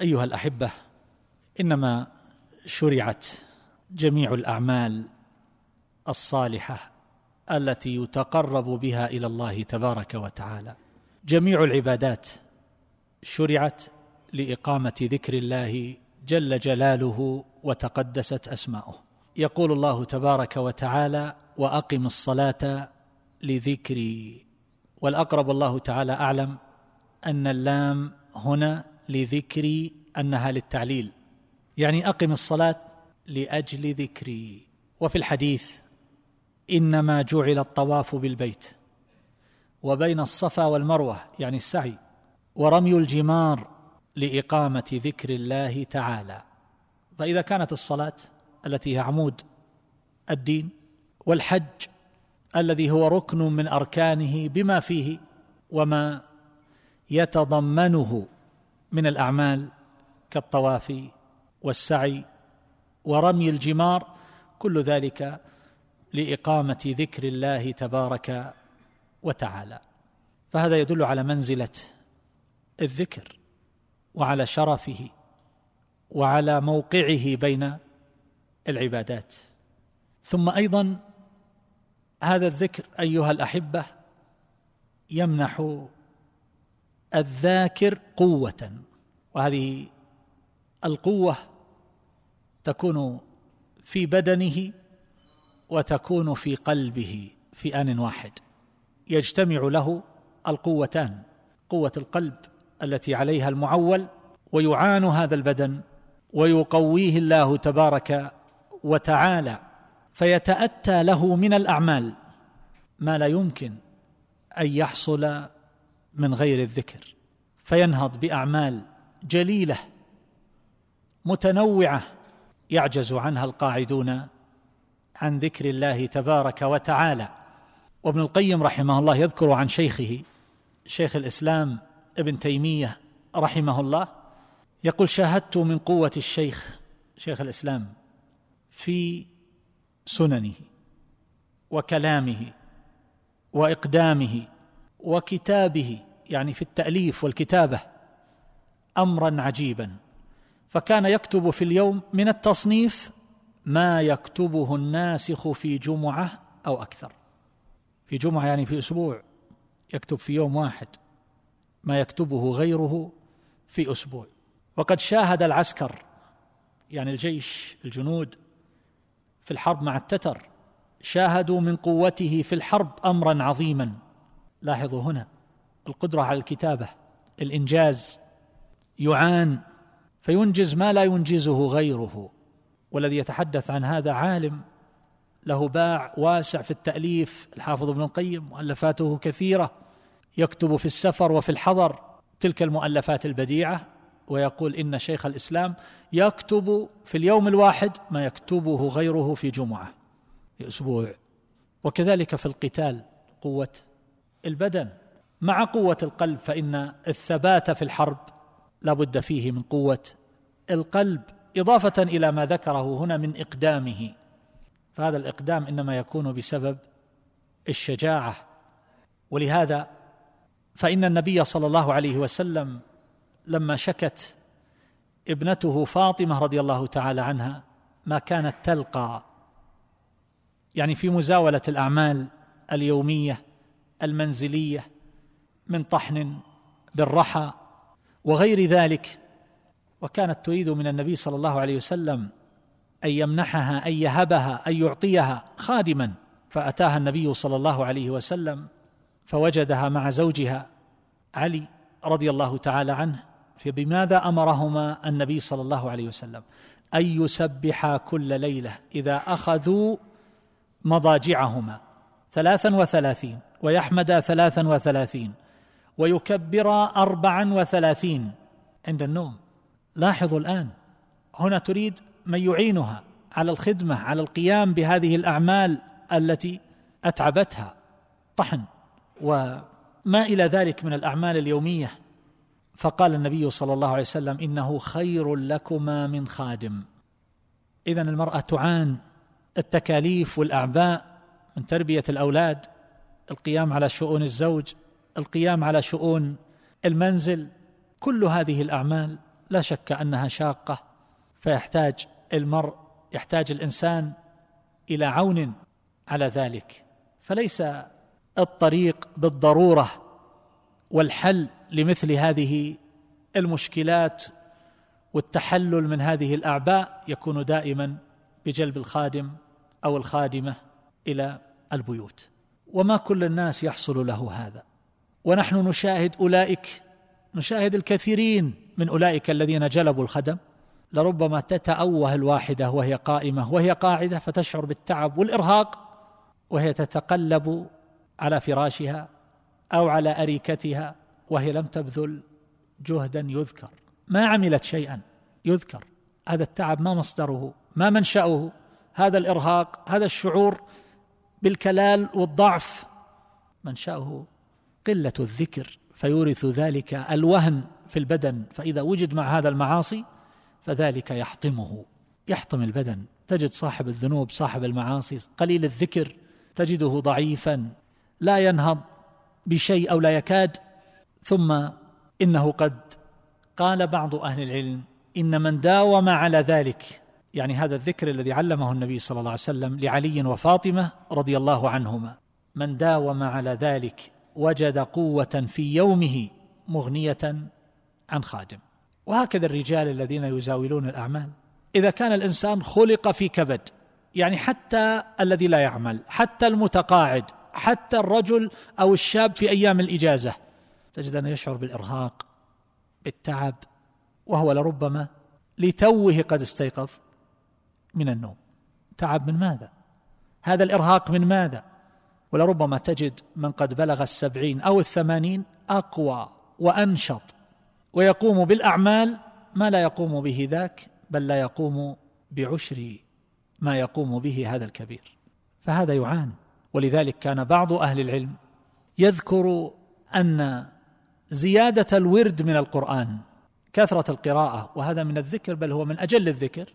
أيها الأحبة إنما شرعت جميع الأعمال الصالحة التي يتقرب بها إلى الله تبارك وتعالى. جميع العبادات شرعت لإقامة ذكر الله جل جلاله وتقدست أسماؤه. يقول الله تبارك وتعالى وأقم الصلاة لذكري. والأقرب الله تعالى أعلم أن اللام هنا لذكري أنها للتعليل. يعني أقم الصلاة لأجل ذكري. وفي الحديث إنما جعل الطواف بالبيت وبين الصفا والمروة يعني السعي ورمي الجمار لإقامة ذكر الله تعالى. فإذا كانت الصلاة التي هي عمود الدين والحج الذي هو ركن من أركانه بما فيه وما يتضمنه من الأعمال كالطواف والسعي ورمي الجمار كل ذلك لإقامة ذكر الله تبارك وتعالى. فهذا يدل على منزلة الذكر وعلى شرفه وعلى موقعه بين العبادات. ثم أيضا هذا الذكر أيها الأحبة يمنح الذاكر قوة وهذه القوة تكون في بدنه وتكون في قلبه في آن واحد. يجتمع له القوتان قوة القلب التي عليها المعول ويعان هذا البدن ويقويه الله تبارك وتعالى فيتأتى له من الأعمال. ما لا يمكن أن يحصل من غير الذكر فينهض بأعمال جليلة متنوعة يعجز عنها القاعدون عن ذكر الله تبارك وتعالى. وابن القيم رحمه الله يذكر عن شيخه شيخ الإسلام ابن تيمية رحمه الله يقول شاهدت من قوة الشيخ شيخ الإسلام في سننه وكلامه وإقدامه وكتابه يعني في التأليف والكتابة امرا عجيبا. فكان يكتب في اليوم من التصنيف ما يكتبه الناسخ في جمعة أو أكثر. في جمعة يعني في أسبوع يكتب في يوم واحد. ما يكتبه غيره في أسبوع. وقد شاهد العسكر يعني الجيش الجنود في الحرب مع التتر شاهدوا من قوته في الحرب امرا عظيما. لاحظوا هنا القدرة على الكتابة الإنجاز يعان فينجز ما لا ينجزه غيره والذي يتحدث عن هذا عالم له باع واسع في التأليف الحافظ ابن القيم مؤلفاته كثيرة يكتب في السفر وفي الحضر تلك المؤلفات البديعة ويقول إن شيخ الإسلام يكتب في اليوم الواحد ما يكتبه غيره في جمعة في أسبوع وكذلك في القتال قوة البدن مع قوة القلب فإن الثبات في الحرب لا بد فيه من قوة القلب إضافة إلى ما ذكره هنا من إقدامه. فهذا الإقدام إنما يكون بسبب الشجاعة. ولهذا فإن النبي صلى الله عليه وسلم لما شكت ابنته فاطمة رضي الله تعالى عنها ما كانت تلقى. يعني في مزاولة الأعمال اليومية المنزلية من طحن بالرحى وغير ذلك وكانت تريد من النبي صلى الله عليه وسلم أن يمنحها أن يهبها أن يعطيها خادما. فأتاها النبي صلى الله عليه وسلم فوجدها مع زوجها علي رضي الله تعالى عنه فبماذا أمرهما النبي صلى الله عليه وسلم؟ أن يسبحا كل ليلة إذا أخذوا مضاجعهما ثلاثا وثلاثين. ويحمدا ثلاثا وثلاثين ويكبر أربعا وثلاثين عند النوم. لاحظوا الآن هنا تريد من يعينها على الخدمة على القيام بهذه الأعمال التي أتعبتها. طحن. وما إلى ذلك من الأعمال اليومية؟ فقال النبي صلى الله عليه وسلم إنه خير لكما من خادم. اذا المرأة تعان التكاليف والأعباء من تربية الأولاد القيام على شؤون الزوج القيام على شؤون المنزل كل هذه الأعمال لا شك أنها شاقة فيحتاج المرء يحتاج الإنسان إلى عون على ذلك. فليس الطريق بالضرورة والحل لمثل هذه المشكلات والتحلل من هذه الأعباء يكون دائما بجلب الخادم أو الخادمة إلى البيوت. وما كل الناس يحصل له هذا. ونحن نشاهد أولئك نشاهد الكثيرين من أولئك الذين جلبوا الخدم. لربما تتأوه الواحدة وهي قائمة وهي قاعدة فتشعر بالتعب والإرهاق وهي تتقلب على فراشها أو على أريكتها وهي لم تبذل جهدا يذكر. ما عملت شيئا يذكر. هذا التعب ما مصدره ما منشأه. هذا الإرهاق هذا الشعور بالكلال والضعف. منشأه قلة الذكر فيورث ذلك الوهن في البدن فإذا وجد مع هذا المعاصي فذلك يحطمه. يحطم البدن. تجد صاحب الذنوب صاحب المعاصي قليل الذكر تجده ضعيفا. لا ينهض بشيء أو لا يكاد. ثم إنه قد قال بعض أهل العلم إن من داوم على ذلك يعني هذا الذكر الذي علمه النبي صلى الله عليه وسلم لعلي وفاطمة رضي الله عنهما. من داوم على ذلك وجد قوة في يومه مغنية عن خادم. وهكذا الرجال الذين يزاولون الأعمال. إذا كان الإنسان خلق في كبد يعني حتى الذي لا يعمل حتى المتقاعد حتى الرجل أو الشاب في أيام الإجازة تجد أنه يشعر بالإرهاق بالتعب وهو لربما لتوه قد استيقظ. من النوم. تعب من ماذا؟ هذا الإرهاق من ماذا؟ ولربما تجد من قد بلغ السبعين أو الثمانين أقوى وأنشط ويقوم بالأعمال ما لا يقوم به ذاك بل لا يقوم بعشر ما يقوم به هذا الكبير. فهذا يعان. ولذلك كان بعض أهل العلم يذكر أن زيادة الورد من القرآن كثرة القراءة وهذا من الذكر بل هو من أجل الذكر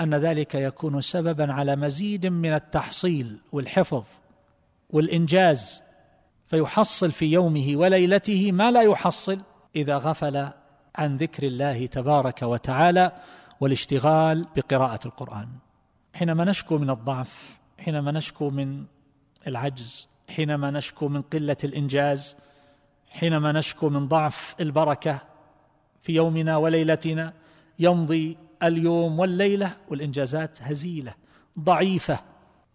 أن ذلك يكون سببا على مزيد من التحصيل والحفظ والإنجاز فيحصل في يومه وليلته ما لا يحصل إذا غفل عن ذكر الله تبارك وتعالى والاشتغال بقراءة القرآن. حينما نشكو من الضعف حينما نشكو من العجز حينما نشكو من قلة الإنجاز حينما نشكو من ضعف البركة في يومنا وليلتنا يمضي اليوم والليلة والإنجازات هزيلة ضعيفة.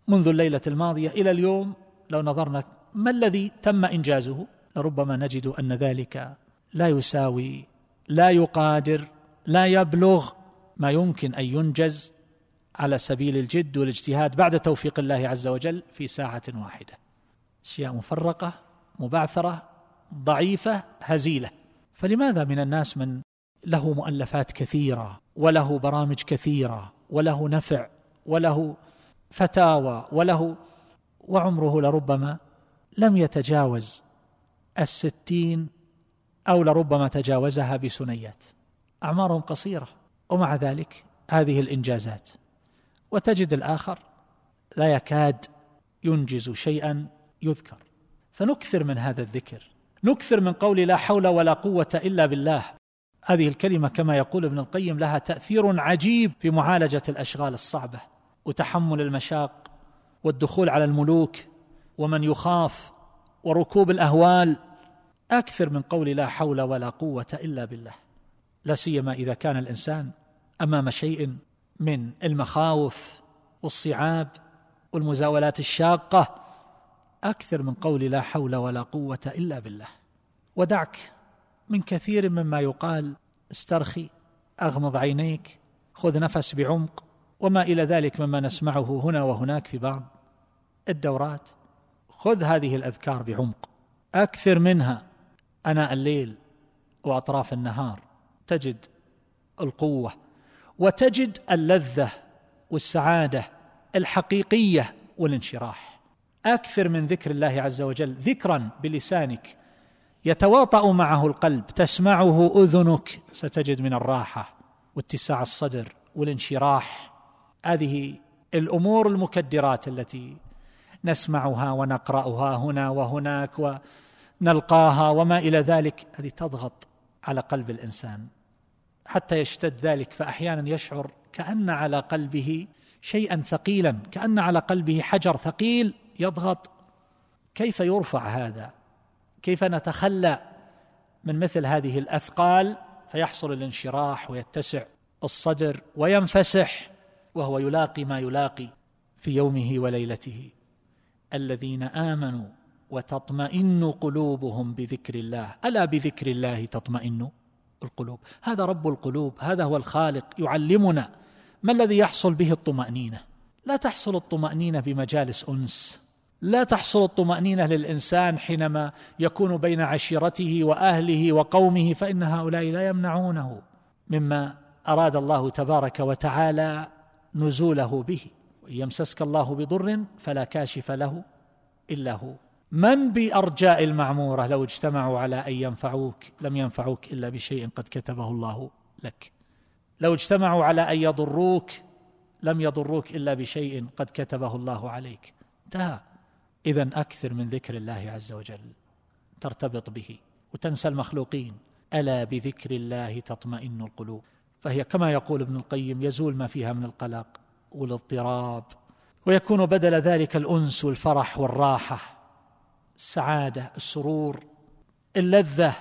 منذ الليلة الماضية إلى اليوم لو نظرنا ما الذي تم إنجازه لربما نجد أن ذلك لا يساوي لا يقادر لا يبلغ ما يمكن أن ينجز على سبيل الجد والاجتهاد بعد توفيق الله عز وجل في ساعة واحدة. أشياء مفرقة مبعثرة ضعيفة هزيلة. فلماذا من الناس من له مؤلفات كثيرة وله برامج كثيرة وله نفع وله فتاوى وله وعمره لربما لم يتجاوز الستين أو لربما تجاوزها بسنيات أعمارهم قصيرة ومع ذلك هذه الإنجازات. وتجد الآخر لا يكاد ينجز شيئا يذكر. فنكثر من هذا الذكر. نكثر من قول لا حول ولا قوة إلا بالله. هذه الكلمة كما يقول ابن القيم لها تأثير عجيب في معالجة الأشغال الصعبة وتحمل المشاق والدخول على الملوك ومن يخاف وركوب الأهوال أكثر من قول لا حول ولا قوة إلا بالله. لا سيما إذا كان الإنسان أمام شيء من المخاوف والصعاب والمزاولات الشاقة أكثر من قول لا حول ولا قوة إلا بالله. ودعك من كثير مما يقال استرخي أغمض عينيك خذ نفس بعمق وما إلى ذلك مما نسمعه هنا وهناك في بعض الدورات. خذ هذه الأذكار بعمق. أكثر منها اناء الليل وأطراف النهار. تجد القوة وتجد اللذة والسعادة الحقيقية والانشراح. أكثر من ذكر الله عز وجل ذكرا بلسانك يتواطأ معه القلب تسمعه أذنك ستجد من الراحة واتساع الصدر والانشراح. هذه الأمور المكدرات التي نسمعها ونقرأها هنا وهناك ونلقاها وما إلى ذلك. هذه تضغط على قلب الإنسان. حتى يشتد ذلك فأحيانا يشعر كأن على قلبه شيئا ثقيلا كأن على قلبه حجر ثقيل يضغط. كيف يرفع هذا؟ كيف نتخلى من مثل هذه الأثقال فيحصل الانشراح ويتسع الصدر وينفسح وهو يلاقي ما يلاقي في يومه وليلته. الذين آمنوا وتطمئن قلوبهم بذكر الله. ألا بذكر الله تطمئن القلوب؟ هذا رب القلوب هذا هو الخالق يعلمنا ما الذي يحصل به الطمأنينة. لا تحصل الطمأنينة بمجالس أنس. لا تحصل الطمأنينة للإنسان حينما يكون بين عشيرته وأهله وقومه فإن هؤلاء لا يمنعونه مما أراد الله تبارك وتعالى نزوله به. وإن يمسسك الله بضر فلا كاشف له إلا هو. من بأرجاء المعمورة؟ لو اجتمعوا على أن ينفعوك لم ينفعوك إلا بشيء قد كتبه الله لك. لو اجتمعوا على أن يضروك لم يضروك إلا بشيء قد كتبه الله عليك. انتهى. اذا أكثر من ذكر الله عز وجل. ترتبط به. وتنسى المخلوقين. ألا بذكر الله تطمئن القلوب. فهي كما يقول ابن القيم يزول ما فيها من القلق والاضطراب. ويكون بدل ذلك الأنس والفرح والراحة. السعاده السرور اللذة.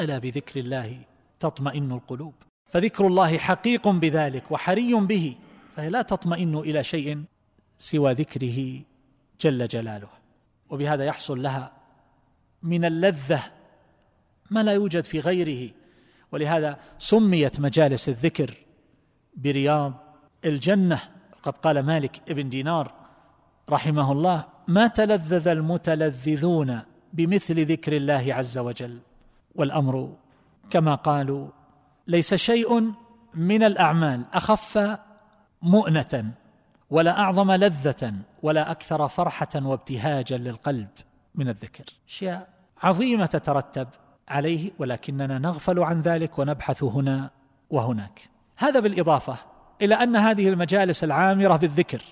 ألا بذكر الله تطمئن القلوب. فذكر الله حقيق بذلك وحري به. فهي لا تطمئن إلى شيء سوى ذكره. جل جلاله. وبهذا يحصل لها من اللذة ما لا يوجد في غيره. ولهذا سميت مجالس الذكر برياض الجنة. قد قال مالك ابن دينار رحمه الله ما تلذذ المتلذذون بمثل ذكر الله عز وجل؟ والأمر كما قالوا ليس شيء من الأعمال أخف مؤنة ولا أعظم لذة ولا أكثر فرحة وابتهاجا للقلب من الذكر. أشياء عظيمة تترتب عليه ولكننا نغفل عن ذلك ونبحث هنا وهناك. هذا بالإضافة إلى أن هذه المجالس العامرة بالذكر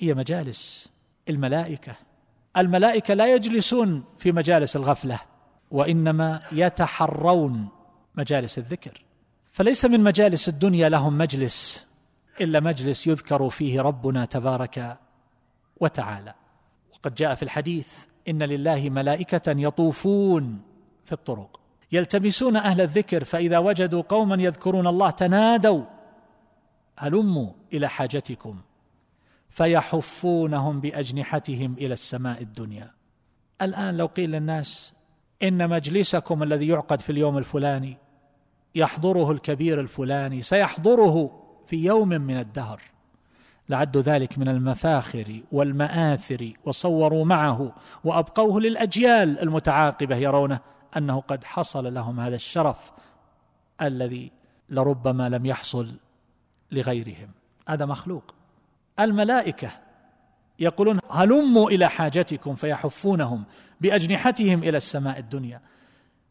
هي مجالس الملائكة. الملائكة لا يجلسون في مجالس الغفلة وإنما يتحرون مجالس الذكر. فليس من مجالس الدنيا لهم مجلس إلا مجلس يذكر فيه ربنا تبارك وتعالى. وقد جاء في الحديث إن لله ملائكة يطوفون في الطرق يلتمسون أهل الذكر فإذا وجدوا قوما يذكرون الله تنادوا هلموا إلى حاجتكم؟ فيحفونهم بأجنحتهم إلى السماء الدنيا. الآن لو قيل للناس إن مجلسكم الذي يعقد في اليوم الفلاني يحضره الكبير الفلاني سيحضره في يوم من الدهر. لعدوا ذلك من المفاخر والمآثر وصوروا معه وأبقوه للأجيال المتعاقبة يرونه أنه قد حصل لهم هذا الشرف الذي لربما لم يحصل لغيرهم. هذا مخلوق. الملائكة يقولون هلموا إلى حاجتكم فيحفونهم بأجنحتهم إلى السماء الدنيا.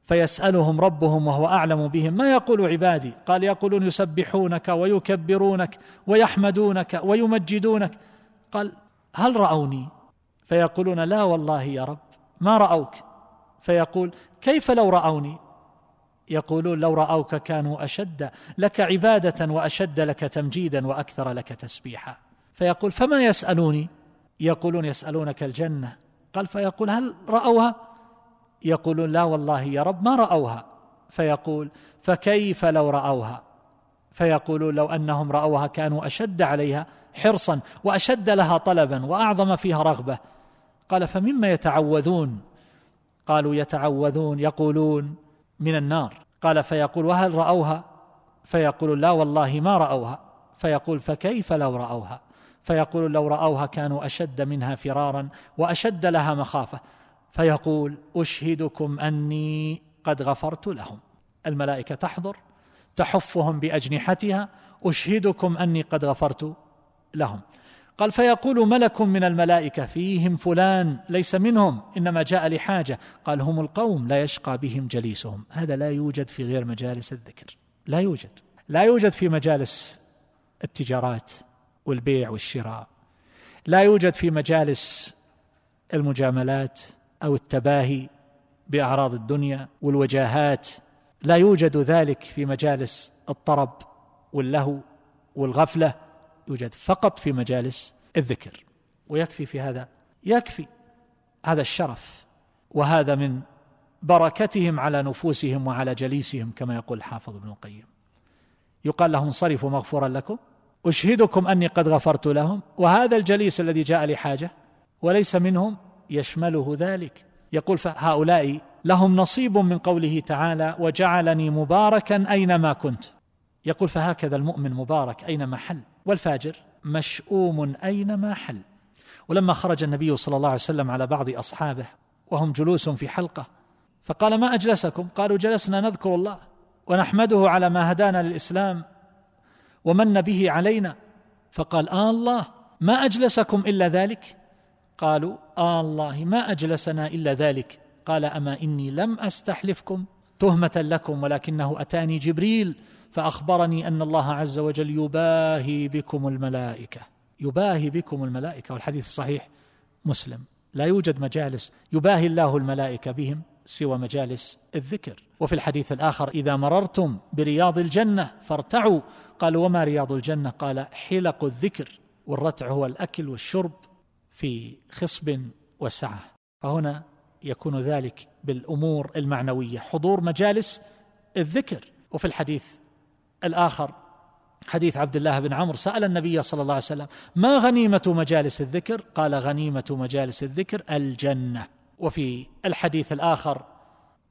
فيسألهم ربهم وهو أعلم بهم. ما يقول عبادي؟ قال يقولون يسبحونك ويكبرونك ويحمدونك ويمجدونك. قال هل رأوني؟ فيقولون لا والله يا رب ما رأوك؟ فيقول كيف لو رأوني؟ يقولون لو رأوك كانوا أشد لك عبادة وأشد لك تمجيدا وأكثر لك تسبيحا. فيقول فما يسألوني؟ يقولون يسألونك الجنة. قال فيقول هل رأوها؟ يقولون لا والله يا رب ما رأوها. فيقول فكيف لو رأوها؟ فيقولون لو أنهم رأوها كانوا أشد عليها حرصا وأشد لها طلبا وأعظم فيها رغبة. قال فمما يتعوذون؟ قالوا يتعوذون يقولون من النار. قال فيقول وهل رأوها؟ فيقول لا والله ما رأوها. فيقول فكيف لو رأوها؟ فيقول لو رأوها كانوا أشد منها فرارا وأشد لها مخافة. فيقول أشهدكم أني قد غفرت لهم. الملائكة تحضر تحفهم بأجنحتها أشهدكم أني قد غفرت لهم. قال فيقول ملك من الملائكة فيهم فلان ليس منهم إنما جاء لحاجة. قال هم القوم لا يشقى بهم جليسهم. هذا لا يوجد في غير مجالس الذكر. لا يوجد. لا يوجد في مجالس التجارات والبيع والشراء. لا يوجد في مجالس المجاملات أو التباهي بأعراض الدنيا والوجاهات لا يوجد ذلك في مجالس الطرب واللهو والغفلة يوجد فقط في مجالس الذكر. ويكفي في هذا يكفي هذا الشرف وهذا من بركتهم على نفوسهم وعلى جليسهم كما يقول الحافظ ابن القيم. يقال لهم انصرفوا مغفورا لكم أشهدكم أني قد غفرت لهم وهذا الجليس الذي جاء لحاجة وليس منهم يشمله ذلك. يقول فهؤلاء لهم نصيب من قوله تعالى وجعلني مباركا أينما كنت. يقول فهكذا المؤمن مبارك أينما حل والفاجر مشؤوم أينما حل. ولما خرج النبي صلى الله عليه وسلم على بعض أصحابه وهم جلوس في حلقة فقال ما أجلسكم؟ قالوا جلسنا نذكر الله ونحمده على ما هدانا للإسلام ومن به علينا. فقال آه الله ما أجلسكم إلا ذلك؟ قالوا آه الله ما أجلسنا إلا ذلك. قال أما إني لم أستحلفكم تهمة لكم ولكنه أتاني جبريل فأخبرني أن الله عز وجل يباهي بكم الملائكة. يباهي بكم الملائكة والحديث الصحيح مسلم. لا يوجد مجالس يباهي الله الملائكة بهم سوى مجالس الذكر. وفي الحديث الآخر إذا مررتم برياض الجنة فارتعوا. قالوا وما رياض الجنة؟ قال حلق الذكر والرتع هو الأكل والشرب. في خصب وسعة. فهنا يكون ذلك بالأمور المعنوية. حضور مجالس الذكر. وفي الحديث الآخر حديث عبد الله بن عمرو سأل النبي صلى الله عليه وسلم ما غنيمة مجالس الذكر؟ قال غنيمة مجالس الذكر الجنة. وفي الحديث الآخر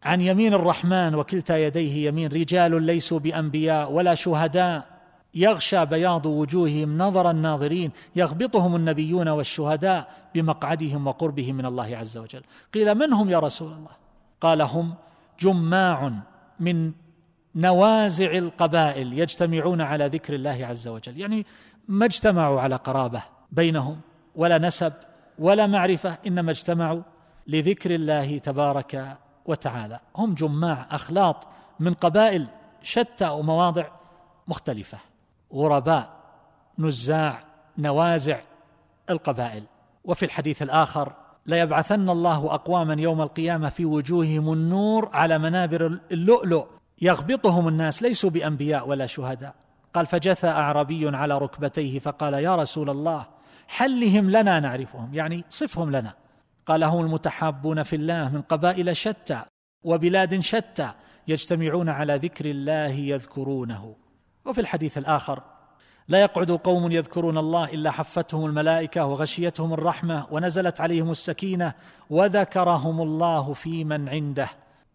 عن يمين الرحمن وكلتا يديه يمين رجال ليسوا بأنبياء ولا شهداء يغشى بياض وجوههم نظر الناظرين يغبطهم النبيون والشهداء بمقعدهم وقربهم من الله عز وجل. قيل من هم يا رسول الله؟ قال هم جماع من نوازع القبائل يجتمعون على ذكر الله عز وجل. يعني ما اجتمعوا على قرابة بينهم ولا نسب ولا معرفة إنما اجتمعوا لذكر الله تبارك وتعالى. هم جماع أخلاط من قبائل شتى ومواضع مختلفة. غرباء نزاع نوازع القبائل. وفي الحديث الآخر ليبعثن الله أقواما يوم القيامة في وجوههم النور على منابر اللؤلؤ يغبطهم الناس ليسوا بأنبياء ولا شهداء. قال فجثى أعرابي على ركبتيه فقال يا رسول الله حلهم لنا نعرفهم يعني صفهم لنا قال هم المتحابون في الله من قبائل شتى وبلاد شتى يجتمعون على ذكر الله يذكرونه وفي الحديث الآخر لا يقعد قوم يذكرون الله إلا حفتهم الملائكة وغشيتهم الرحمة ونزلت عليهم السكينة وذكرهم الله في من عنده.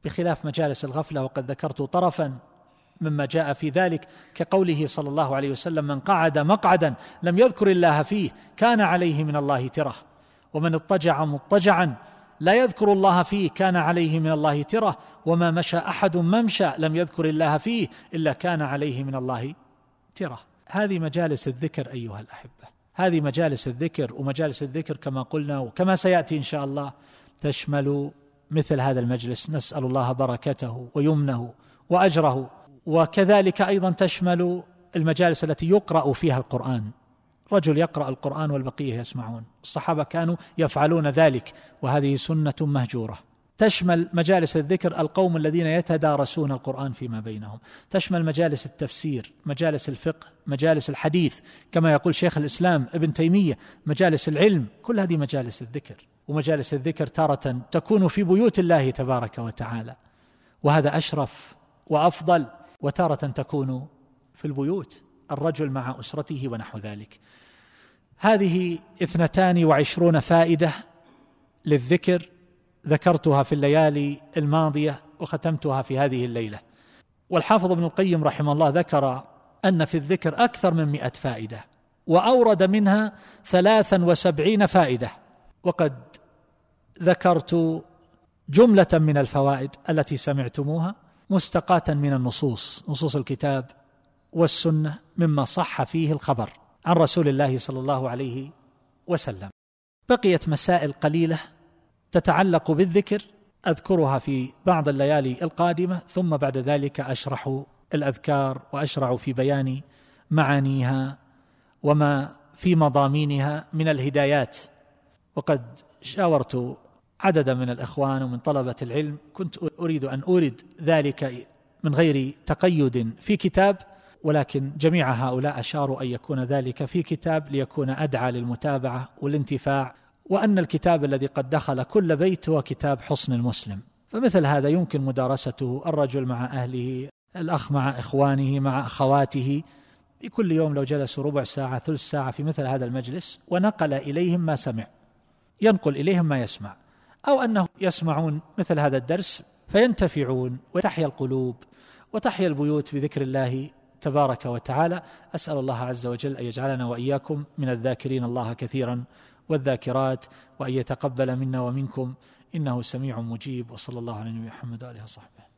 بخلاف مجالس الغفلة وقد ذكرت طرفا مما جاء في ذلك كقوله صلى الله عليه وسلم من قعد مقعدا لم يذكر الله فيه كان عليه من الله ترة. ومن اضطجع مضطجعا لا يذكر الله فيه كان عليه من الله ترة وما مشى أحد ممشى لم يذكر الله فيه إلا كان عليه من الله ترة. هذه مجالس الذكر أيها الأحبة. هذه مجالس الذكر ومجالس الذكر كما قلنا وكما سيأتي إن شاء الله تشمل مثل هذا المجلس. نسأل الله بركته ويمنه وأجره وكذلك أيضا تشمل المجالس التي يقرأ فيها القرآن. رجل يقرأ القرآن والبقية يسمعون. الصحابة كانوا يفعلون ذلك وهذه سنة مهجورة. تشمل مجالس الذكر القوم الذين يتدارسون القرآن فيما بينهم. تشمل مجالس التفسير مجالس الفقه مجالس الحديث كما يقول شيخ الإسلام ابن تيمية مجالس العلم كل هذه مجالس الذكر. ومجالس الذكر تارة تكون في بيوت الله تبارك وتعالى. وهذا أشرف وأفضل وتارة تكون في البيوت الرجل مع أسرته ونحو ذلك. هذه اثنتان وعشرون فائدة للذكر ذكرتها في الليالي الماضية وختمتها في هذه الليلة. والحافظ ابن القيم رحمه الله ذكر أن في الذكر أكثر من مئة فائدة وأورد منها ثلاثا وسبعين فائدة. وقد ذكرت جملة من الفوائد التي سمعتموها مستقاة من النصوص نصوص الكتاب والسنة مما صح فيه الخبر. عن رسول الله صلى الله عليه وسلم. بقيت مسائل قليلة تتعلق بالذكر أذكرها في بعض الليالي القادمة ثم بعد ذلك أشرح الأذكار وأشرع في بيان معانيها وما في مضامينها من الهدايات. وقد شاورت عددا من الإخوان ومن طلبة العلم كنت أريد أن أورد ذلك من غير تقيد في كتاب ولكن جميع هؤلاء أشاروا أن يكون ذلك في كتاب ليكون أدعى للمتابعة والانتفاع وأن الكتاب الذي قد دخل كل بيت هو كتاب حصن المسلم. فمثل هذا يمكن مدارسته الرجل مع أهله الأخ مع إخوانه مع أخواته. في كل يوم لو جلسوا ربع ساعة ثلث ساعة في مثل هذا المجلس ونقل إليهم ما سمع. ينقل إليهم ما يسمع. أو انه يسمعون مثل هذا الدرس فينتفعون وتحيا القلوب وتحيا البيوت بذكر الله تبارك وتعالى. أسأل الله عز وجل أن يجعلنا وإياكم من الذاكرين الله كثيرا والذاكرات وأن يتقبل منا ومنكم. إنه سميع مجيب وصلى الله على نبينا محمد وآله وصحبه.